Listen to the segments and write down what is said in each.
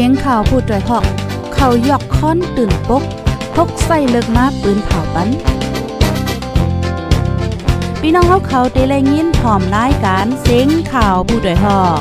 สียงข่าวผู้ด้วยหอก เขายอกค้อนตื่นปกพกใส่เลิกมาปืนเผาปันพี่น้องเขาเขาเตะแลยินพร้อมรายการเสียงข่าวผู้ด้วยหอก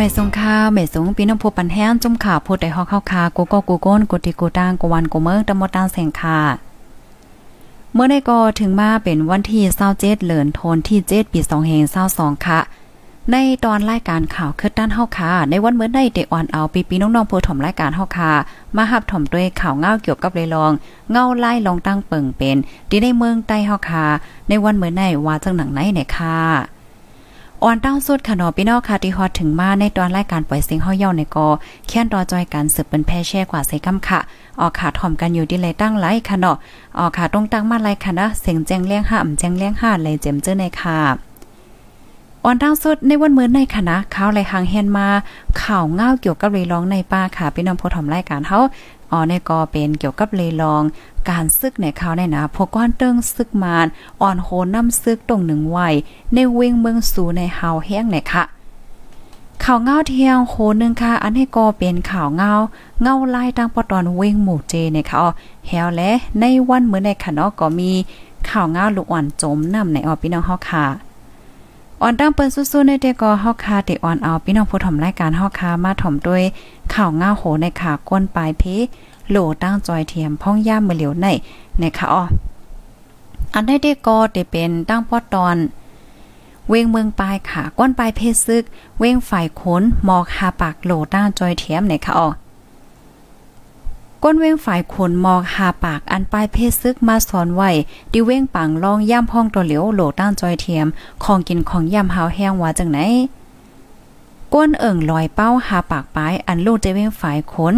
ไม่สงค่าไม่สงปีน้ำพปันแห้งจุ่มข่าวพูดได้ฮอกเข้าคากูก็กูก้นกูติกูตางกูวันกูเมืองตะมดตางแสงค่ะเมื่อได้ก็ถึงมาเป็นวันที่27เหลือนโทนที่7ปี2เฮง22ค่ะ ในตอนรายการข่าวคือด้านเฮาค่ะ ในวันเมื่อได้เดออนเอาปีปีน้องๆผู้ถมรายการเฮาค่ะ มาหับถมด้วยข่าวเงาเกี่ยวกับเลยลองเงาไล่ลองตั้งเปิงเป็นที่ในเมืองใต้เฮาค่ะ ในวันเมื่อได้ว่าจังหนังไหนเนี่ยค่ะ อ่อนตั้งสุดค่ะเนาะพี่น้องค่ะที่ฮอดถึงมาในตอนรายการปล่อยเสียงเฮาเย่าในกอแค้นรอจอยกันสืบเป็นแพ่แช่กว่าใส่กำค่ะออกขาถ่อมกันอยู่ที่เลยตั้งไลค่ะเนาะออกขาตรงตั้งมาไลค่ะนะเสียงแจ้งเลี้ยงห้ามแจ้งเลี้ยงห้าเลยเจมเจ้อในค่ะอ่อนตั้งสุดในวันมื้อในคณะข่าวไหลหางเฮนมา ข่าวเงาเกี่ยวกับเรลองในป่าค่ะพี่น้องผู้ถมรายการเฮา อ๋อในก็เป็นเกี่ยวกับเลลอง การซึกในข่าวในนะพวกก้อนเติ้งซึกมานอ่อนโหน้ำซึกตรงหนึ่งไหวในเวงเมืองสูในเฮาแห้งเนี่ยค่ะข่าวเงาเที่ยงโหนึงค่ะ อันให้ก็เป็นข่าวเงาเงาไล่ตั้งปอตอนเวงหมู่เจเนี่ยค่ะอ๋อแฮวและในวันเมื้อในค่ะเนาะก็มีข่าวเงาลูกอ่อนจมน้ำในออพี่น้องเฮาค่ะ อ่อนตั้งเปิ้นสู้ๆในเดก็เฮาคาติอ่อนเอาพี่น้องผู้ถมรายการเฮาคามาถมด้วยข่าวง่าโหในขาก้นปลายเพโหลตั้งจอยเทียมพ้องย่ามมือเหลียวในในค่ะอ้ออันได้เดก็ได้เป็นตั้งปอตอน เวงเมืองปลายขาก้นปลายเพซึก เวงฝ่ายขนหมอกหาปากโหลตั้งจอยเทียมในค่ะอ้อ ก้นเว้งฝ่ายขนมอกหาปากอันปลายเพศซึกมาสอนไว้ดิเว้งปังลองย่ำห้องตัวเหลียวโหลตั้งจอยเทียม ของกินของย่ำหาวแห้งว่าจังไหนก้นเอิ่งลอยเป้าหาปากปลายอันลูกเจเว้งฝ่ายขน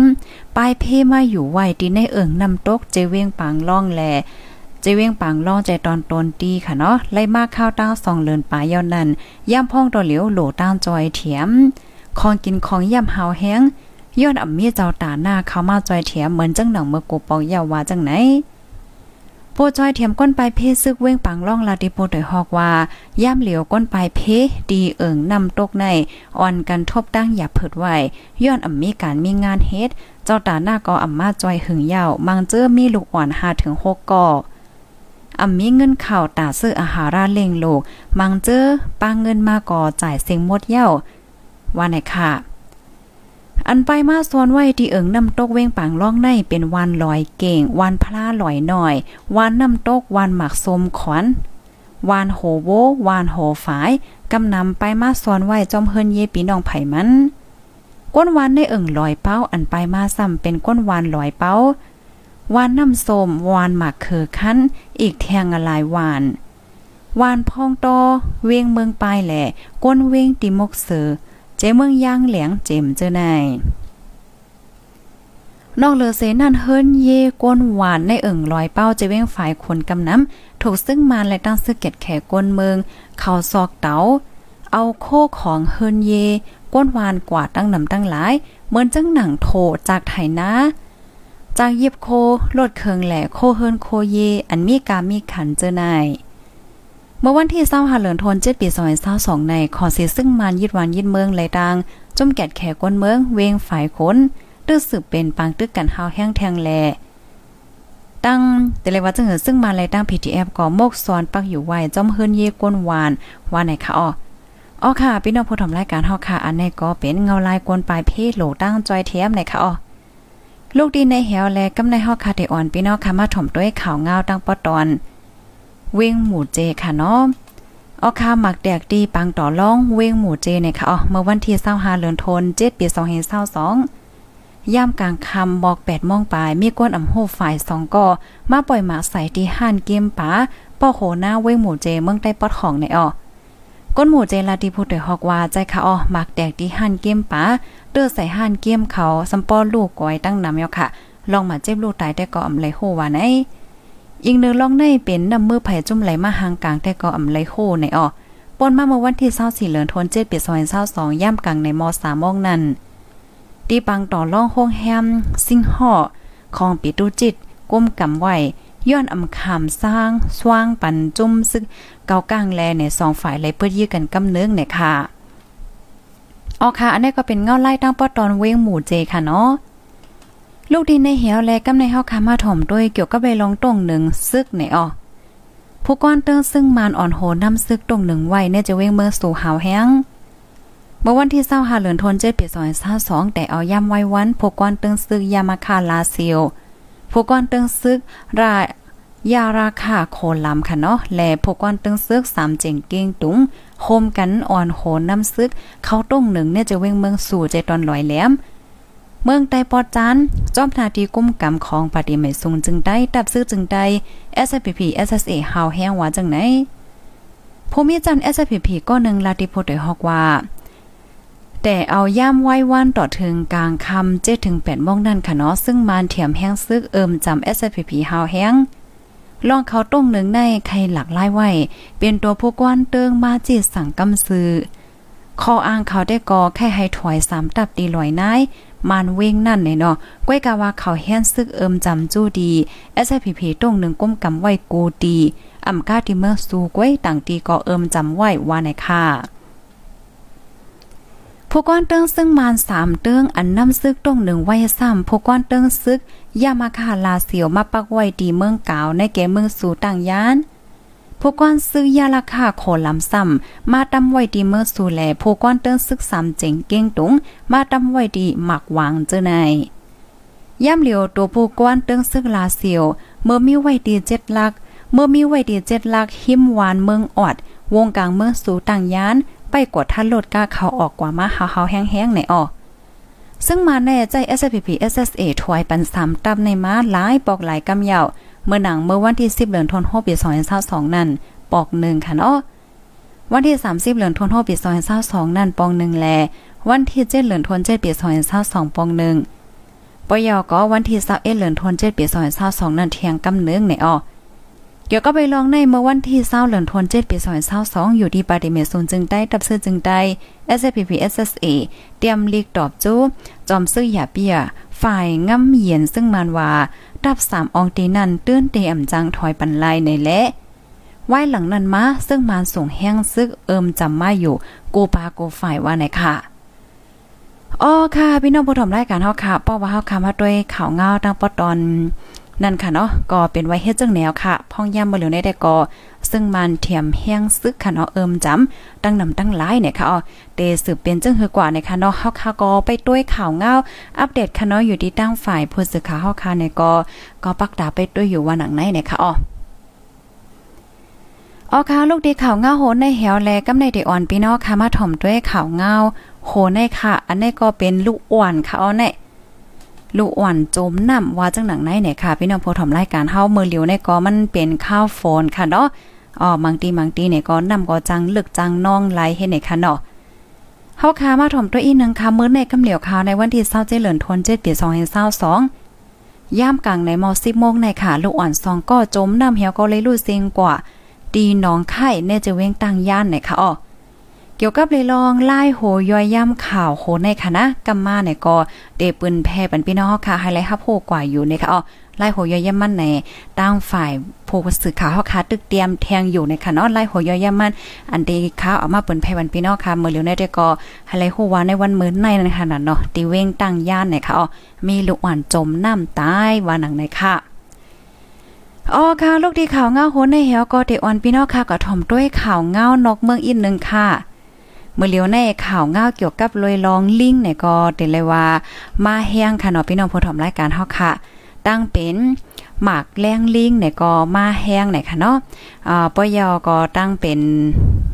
ปลายเพมาอยู่ไว้ดีในเอิ่งนำตกเจเว้งปังล่องแลเจเว้งปังล่องใจตอนตนตีค่ะเนาะไล่มากข้าวตั้งสองเลินปลายยาวนั้นย่ำห้องตัวเหลียวโหลตั้งจอยเทียมของกินของย่ำหาวแห้ง ย้อนอ่ำมีเจ้าตาหน้าเข้ามาจอยเถียมเหมือนจังหนังเมื่อกูปองยาวว่าจังไหนโปจอยเถียมก้นปลายเพซึกเว้งปังล่องลาติโปโดยฮอกว่าย่ำเหลียวก้นปลายเพดีเอิงนำตกในอ่อนกันทบตั้งอย่าเผิดไหวย้อนอ่ำมีการมีงานเฮ็ดเจ้าตาหน้าก็อ่ำมาจอยหึงยาวมังเจอมีลูกอ่อน5ถึง6กกออ่ำมีเงินข่าวตาซื้ออาหาราเล่งโลก มังเจอปางเงินมาก่อจ่ายเสียงหมดเย้าว่าไหนค่ะ อันไปมาซ้อนไว้ที่เอิงน้ำตกเว้งปังล่องในเป็นวันลอยเก่ง วันพลาลอยหน่อย วันน้ำตกวันหมักสมขวัญวานโหโววานโหฝายกำนำไปมาซ้อนไว้จอมเฮินเยปีน้องไผ่มัน ก้นวานในเอิงลอยเป้าอันไปมาซ้ำเป็นก้นวานลอยเป้าวานน้ำสมวานหมักเคือคั้น อีกแทงอะไรวานวานพองตอเวียงเมืองปลายแหล่ก้นเวียงติมกเสือ เจเมืองย่างเหลียงเจมเจอในนอกเลอเสนั่นเฮิรนเย่ก้นหวานในเอิ่งลอยเป้าจะเว้งฝ่ายคนกำน้ำถูกซึ่งมานและตั้งซึกเก็ดแขก้นเมือง เข่าซอกเตาเอาโคของเฮิรนเย่ก้นหวานกว่าตั้งนำตั้งหลาย เหมือนจังหนังโถจากไถนาจากเย็บโคลดเคืองแหล่โคเฮิรนโคเย อันมีกามีขันเจอนาย เมื่อวันที่เศร้าหาเหลือนทนเจ็ดปีซอยเศร้าสองในขอเสียซึ่งมันยิดวันยิดเมืองไหลดังจุ่มแกดแขกก้นเมืองเวงฝ่ายคนตื้อสืบเป็นปังตึกกันเฮาแห้งแทงแลตั้งแต่เลยว่าจึงเหือซึ่งมาไหลตั้ง PTF ก็มกซ้อนปักอยู่ไว้จอมเฮินเยก้นหวานว่าไหนคะอ๋ออ๋อค่ะพี่น้องผู้ทำรายการเฮาค่ะ อันนี้ก็เป็นเงาลายกวนปลายเพศโหลตั้งจอยเทียมไหนคะอ๋อลูกดีในเหวแลกำในเฮาค่ะได้อ่อนพี่น้องค่ะมาถ่อมด้วยข่าวเงาตั้งปอตอน เวงหมู่เจค่ะเนาะออค่าหมักแดกดีปังต่อล่องเว้งหมู่เจเนี่ยค่ะอ๋อเมื่อวันที่25เดือนธันวาคม7ปี2522ย่ามกลางคำบอก8โมงปลายมีก้นอ่ำโหฝ่าย2ก่อมาปล่อยหมาใส่ที่ห้านเกมป๋าป้อโหหน้าเว้งหมู่เจเมืองใต้ปอดของในอ๋อก้นหมู่เจลาติพูดโดยฮอกว่าใจค่ะอ๋อหมักแดกที่ห้านเกมป๋าเต้อใส่ห้านเกมเขาสำปอลูกก้อยตั้งนำยค่ะลองมาเจ็บลูกตายแต่ก็อำไลโหว่าไหน อีกหนึ่งลองในเป็นนำมือไผ่จุ่มไหลมาหางกลางแต่ก็อำไหลโหในออปนมาเมื่อวันที่24เหลือนทน7ปี2022ย่ำกลางในม3มองนั้นตีปังต่อล่องห้งแฮมซิงห่อของปิตุจิตก้มกำไว้ย้อนอำคำสร้างสว่างปันจุ่มซึกเกากลางแลในสองฝ่ายเลยเพื่อยื้อกันกำเนื้องเนี่ยค่ะออค่ะ อันนี้ก็เป็นเงาไล่ตั้งป้อตอนเว้งหมู่เจค่ะเนาะ ลูกดินในเหียวแลกำในเฮาคามาถ่อมด้วยเกี่ยวกับใบลองตรงหนึ่งซึกในออผู้ก้อนเติ้งซึ่งมานอ่อนโหนำซึกตรงหนึ่งไว้เนี่ยจะเว้งเมื่อสู่หาวแห้งเมื่อวันที่เศร้าหาเหลือนทนเจ็ดปีซอยห้าสองแต่เอาย่ำไว้วันผู้ก้อนเติ้งซึกยามาคาลาเซียวผู้ก้อนเติ้งซึกรายาราคาโคลำค่ะเนาะแลพวกก้อนเตึงซึกสามเจงเก้งตุงโฮมกันอ่อนโหนน้ำซึก เขาต้งหนึ่งเนี่ยจะเว้งเมืองสู่ใจตอนลอยแหลม เมืองใต้ปอดจานจอมนาทีกุ้มกำของปฏิไม่สูงจึงได้ดับซื้อจึงได้ SPP SSA หาวแห้งว่าจังไหนภูมิจัน SPP ก็หนึ่งลาติโพดฮอกว่าแต่เอาย่ามไว้วันต่อถึงกลางคำเจ็ดถึงแปดโมงนั่นค่ะเนาะซึ่งมานเถียมแห้งซึกเอิมจำ SPP หาวแห้งลองเขาต้งหนึ่งในใครหลักไล่ไว้ เป็นตัวผู้กวนเติงมาจิตสั่งกำซื้อข้ออ้างเขาได้กอแค่ให้ถอยสามตับดีลอยนาย มานเว้งนั่นเนาะก้อยกะว่าเขาแฮนซึกเอิมจำจู้ดี SPP ต้งหนึ่งก้มกำไว้กูดีอ่ำก้าที่เมื่อสู้ก้อยต่างตีก็เอิมจำไว้ว่าในค่ะผู้ก้อนเติ้งซึ่งมานสามเติ้งอันนำซึกตรงหนึ่งไว้ซ้ำผู้ก้อนเติ้งซึกยามาคาลาเสียวมาปักไว้ดีเมืองกาวในแก่เมืองสู่ต่างยาน ผู้ก้อนซื้อยาราคาโคลำซ้ำมาตำไว้ดีเมื่อสู่แลผู้ก้อนเติ้งซึกสามเจ๋งเก้งตุง มาตำไว้ดีหมักวางเจอในย่ำเหลียวตัวผู้ก้อนเติ้งซึกลาเสียว เมื่อมีไว้ดีเจ็ดลัก เมื่อมีไว้ดีเจ็ดลักหิมหวานเมืองออด วงกลางเมืองสู่ต่างยาน ไปกดทันโลดก้าเขาออกกว่ามาเฮาๆแห้งๆในออกซึ่งมาแน่ใจ SPP SSA ถวยปันสามตับในม้าหลายปอกหลายกำยาว เมื่อหนังเมื่อวันที่10เดือนธันวาคมปี2022นั่นปอกหนึ่งค่ะเนาะวันที่30เดือนธันวาคมปี2022นั่นปองหนึ่งแล วันที่7เดือนธันวาคมปี2022ปองหนึ่งปยก็วันที่21เดือนธันวาคมปี2022นั่นเที่ยงกำเนึงในออเดี๋ยวก็ไปลองในเมื่อวันที่เศร้าเหลือนทนเจ็ดปีสองเศร้าสองอยู่ที่ปาติเมซูนจึงได้ตับซื้อจึงได้ SPP SSA เตรียมลีกตอบจู้จอมซื้อหยาเปีย ฝ่ายง่ำเยียนซึ่งมันว่า ดับสามองตีนันตื้นเตอำจังถอยปันไลในและไว้หลังนั้นมาซึ่งมานส่งแห้งซึกเอิมจำมาอยู่กูปากูฝ่ายว่าไหนค่ะอ๋อค่ะ พี่น้องผู้ชมรายการเฮาค่ะป้อว่าเฮาค่ะมาด้วยข่าวเงาตั้งปอตอน นั่นค่ะเนาะก็เป็นไว้เฮ็ดจังแนวค่ะพ่องย่ำบ่เหลียวในแต่ก็ซึ่งมันเทียมแห้งซึกค่ะเนาะเอิมจำตั้งนำตั้งหลายเนี่ยค่ะอ๋อเตสืบเป็นจังหือกว่าเนี่ยค่ะเนาะเฮาค่ะก็ไปด้วยข่าวเงาอัปเดตค่ะเนาะอยู่ที่ตั้งฝ่ายผู้สื่อข่าวเฮาค่ะเนี่ยก็ก็ปักดาไปด้วยอยู่ว่าหนังไหนเนี่ยค่ะอ๋อออค่ะลูกดีข่าวเงาโหนในแหวแลกำในเดอ่อนพี่น้องค่ะมาถ่อมด้วยข่าวเงาโหในค่ะ อันนี้ก็เป็นลูกอ่อนค่ะอ๋อเนี่ย ลูกอ่อนจมน้ำว่าจังหนังไหนเนี่ยค่ะพี่น้องผู้ถมรายการเฮามือเหลียวในก็มันเป็นข้าวโฟนค่ะเนาะอ๋อบางทีบางทีเนี่ยก็นำก็จังลึกจังน้องไหลเฮ็ดเนี่ยค่ะเนาะเฮาคามาถมตัวอีนึงค่ะมื้อในกำเหลียวข่าวในวันที่27เดือนธันวาคมปี2022ย่ามกลางในมอ10โมงในค่ะลูกอ่อนซองก็จมน้ำเหี่ยวก็เลยรู้เสียงกว่าดีน้องไข่เน่จะเว้งตั้งย่านเนี่ยค่ะอ๋อ เกี่ยวกับเลยลองไล่โหย่อยย่ำข่าวโหในคณะกัมมาเนี่ยก็เดปืนแพ่ปันพี่น้องค่ะไฮไลท์ฮับโหกว่าอยู่ในะคะอ๋อไล่โหย่อยย่ำมันในตั้งฝ่ายผู้สื่อข่าวเฮาค่ะตึกเตรียมแทงอยู่ในค่ะเนาะไล่โหย่อยย่ำมัน อันเดีข่าวออกมาเปิ้นแพ่ปันพี่น้องค่ะเมื่อเร็วในได้ก็ไฮไลท์โหว่าในวันมื้อในนั่นค่ะเนาะตีเว้งตั้งย่านเนี่ยค่ะอ๋อมีลูกหวานจมน้ำตายว่าหนังในค่ะอ๋อค่ะ ลูกดีข่าวเงาโหนในเหี่ยวก็เตออนพี่น้องค่ะก็ถ่อมด้วยข่าวเงานกเมืองอีกนึงค่ะ มื่อเลียวในข่าวเงาเกี่ยวกับลอยลองลิงเนี่ยก็เต็เลยว่า มาแห้งค่ะเนาะพี่น้องผู้ชมรายการเฮาค่ะ ตั้งเป็นหมากแรงลิงเนี่ยก็มาแห้งเนี่ยค่ะเนาะอ่าปยอก็ตั้งเป็น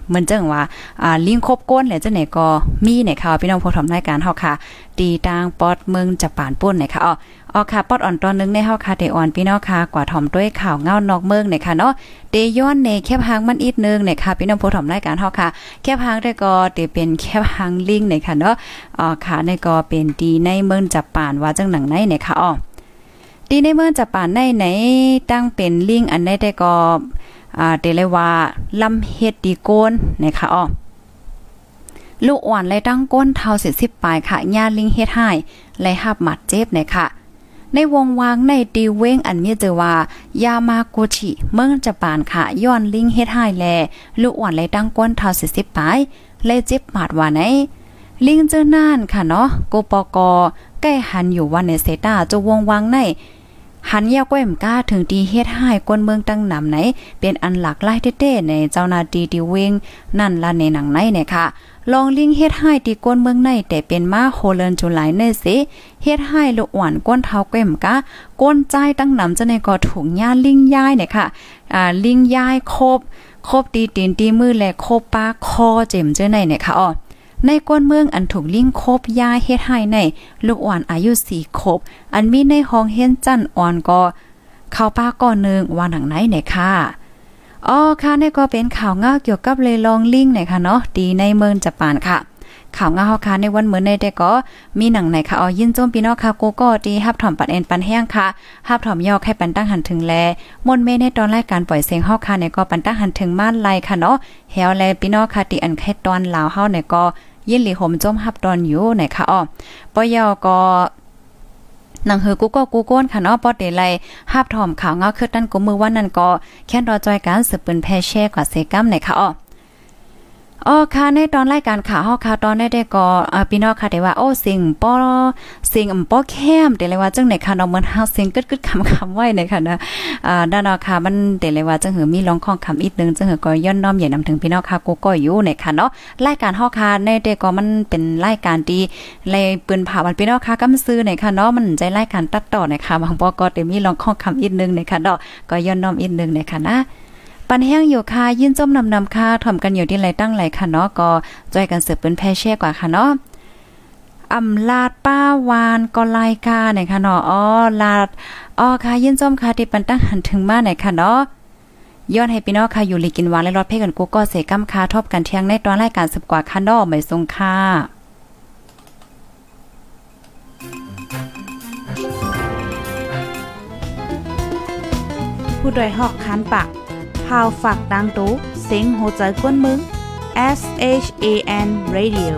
เหมือนจังว่าอ่าลิงคบก้นเนี่ยจังไหนก็มีเนี่ยค่ะพี่น้องผู้ชมรายการเฮาค่ะตีตางปอดเมืองจะปานป่นเนี่ยค่ะอ๋ออ๋อค่ะปอดอ่อนตอนนึงในเฮาค่ะเตอ่อนพี่น้องค่ะกว่าถ่อมด้วยข่าวเงานอกเมืองเนี่ยค่ะเนาะเตย้อนในแคบหางมันอีกนึงเนี่ยค่ะพี่น้องผู้ถ่อมรายการเฮาค่ะ แคบหางได้ก็เตเป็นแคบหางลิงเนี่ยค่ะเนาะอ๋อค่ะในก็เป็นดีในเมืองจับปานว่าจังหนังไหนเนี่ยค่ะอ๋อดีในเมื่อจะป่านในไหนตั้งเป็นลิงอันใดแต่ก็ อ่าเตเลยว่าลำเฮ็ดดีโกนนะคะอ้อลูกอ่อนเลยตั้งก้นเท้าเสียสิบปลายค่ะญาลิงเฮ็ดให้เลยหับหมัดเจ็บนะคะในวงวางในดีเว้งอันเมียเจอว่ายามาโกชิเมืองจะปานค่ะย้อนลิงเฮ็ดให้แลลูกอ่อนเลยตั้งก้นเท้าเสียสิบปลายเลยเจ็บหมัดว่าไหนลิงเจอน่านค่ะเนาะโกปกใกล้หันอยู่วันในเซตาจะวงวางใน หันเยาก้มก้าถึงดีเฮ็ดให้กวนเมืองตั้งนำไหน เป็นอันหลักไล่เต้ๆในเจ้านาดีดีเวงนั่นละในหนังในเนี่ยค่ะลองลิงเฮ็ดให้ตีก้นเมืองในแต่เป็นมาโฮเลนจุไลในสิเฮ็ดให้ลูกอ่อนก้นเท้าเก้มกะก้นใจตั้งนำจะในก็ถุงย่าลิงย้ายเนี่ยค่ะอ่าลิงย้ายครบครบตีตีนตีมือและครบปากคอเจ็มเจ้าในเนี่ยค่ะอ๋อ ในก้นเมืองอันถูกลิงคบยาเฮ็ดให้ในลูกอ่อนอายุสี่คบอันมีในห้องเฮียนจันอ่อนก็เข้าป้าก่อนนึงว่าหนังไหนไหนค่ะอ๋อค่ะนี่ก็เป็นข่าวเงาเกี่ยวกับเลยลองลิงเนี่ยค่ะเนาะดีในเมืองญี่ปุ่นค่ะ ข่าวเงาเฮาค่ะในวันเหมือนในแต่ก็มีหนังไหนค่ะอ๋อยินโจมพี่น้องค่ะโกก็ดีฮับถอมปันเอ็นปันแห้งค่ะฮับถอมยอกให้ปันตั้งหันถึงแลมนเมในตอนรายการปล่อยเสียงเฮาค่ะในก็ปันตั้งหันถึงม่านไลค่ะเนาะแฮวแลพี่น้องค่ะติอันแค่ตอนลาวเฮาในก็ยินหลีห่มจมฮับตอนอยู่ไหนคะอ้อปอยอก็นังเฮอกูก็กูโก้นค่ะเนาะปอดเดไลฮับถอมข่าวเงาคือตั้นกูมือวันนั้นก็แค่รอจอยการสืบปืนแพเช่กว่าเซกัมไหนคะอ้อ อ๋อค่ะในตอนรายการข่าวเฮาค่ะตอนได้ได้ก็อพี่น้องค่ะได้ว่าโอ้สิ่งป้อสิ่งอำป้อแคมแต่เลยว่าจังไหนค่ะเนาะเหมือนเฮาสิ่งกึดๆคำๆไว้ในค่ะนะอ่าด้านเนาะค่ะมันแต่เลยว่าจังหือมีร้องข้องคำอีกนึงจังหือก็ย้อนน้อมใหญ่นำถึงพี่น้องค่ะกูก็อยู่ในค่ะเนาะรายการเฮาค่ะในเด็กก็มันเป็นรายการที่เลยปืนผ่ามันพี่น้องค่ะกำซื้อในค่ะเนาะมันใจรายการตัดต่อในค่ะบางป้อก็ได้มีร้องข้องคำอีกนึงในค่ะเนาะก็ย้อนน้อมอีกนึงในค่ะนะ ปันแห้งอยู่ค่ะยินจมนำนำค่ะถ่อมกันอยู่ที่ไรตั้งไหลค่ะเนาะก็จอยกันเสือปืนแพ่แช่กว่าค่ะเนาะอำลาดป้าวานก็ไล่ค่ะไหนค่ะเนาะอ๋อลาดอ๋อค่ะยินจมค่ะที่ปันตั้งหันถึงมาไหนค่ะเนาะย้อนให้พี่น้องค่ะอยู่ลีกินหวานและรอดเพ่กันกูก็เสกัมคาทบกันเที่ยงในตอนรายการสืบกว่าค่ะเนาะไม่ทรงค่ะผู้ดยหอกคันปาก พาวฝากดังตู้เซ็งโหใจกวนมึง S H A N Radio